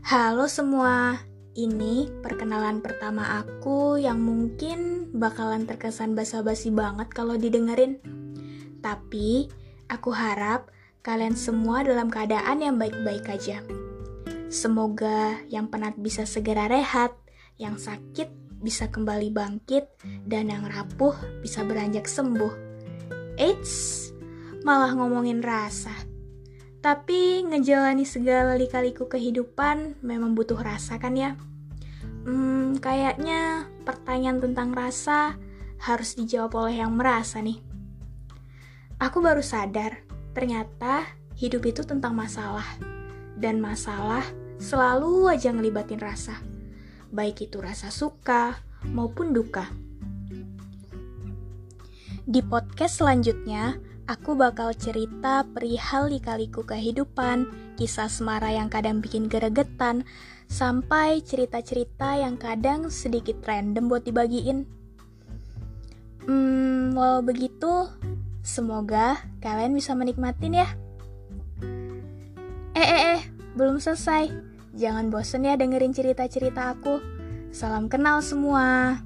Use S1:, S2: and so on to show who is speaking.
S1: Halo semua, ini perkenalan pertama aku yang mungkin bakalan terkesan basa-basi banget kalau didengerin. Tapi, aku harap kalian semua dalam keadaan yang baik-baik aja. Semoga yang penat bisa segera rehat, yang sakit bisa kembali bangkit, dan yang rapuh bisa beranjak sembuh. Eits, malah ngomongin rasa. Tapi ngejalani segala lika-liku kehidupan memang butuh rasa kan ya? Hmm, kayaknya pertanyaan tentang rasa harus dijawab oleh yang merasa nih. Aku baru sadar, ternyata hidup itu tentang masalah. Dan masalah selalu aja ngelibatin rasa. Baik itu rasa suka maupun duka. Di podcast selanjutnya, aku bakal cerita perihal lika-liku kehidupan, kisah semara yang kadang bikin geregetan, sampai cerita-cerita yang kadang sedikit random buat dibagiin. Hmm, walau begitu, semoga kalian bisa menikmatin ya. Eh, eh, eh, belum selesai. Jangan bosen ya dengerin cerita-cerita aku. Salam kenal semua.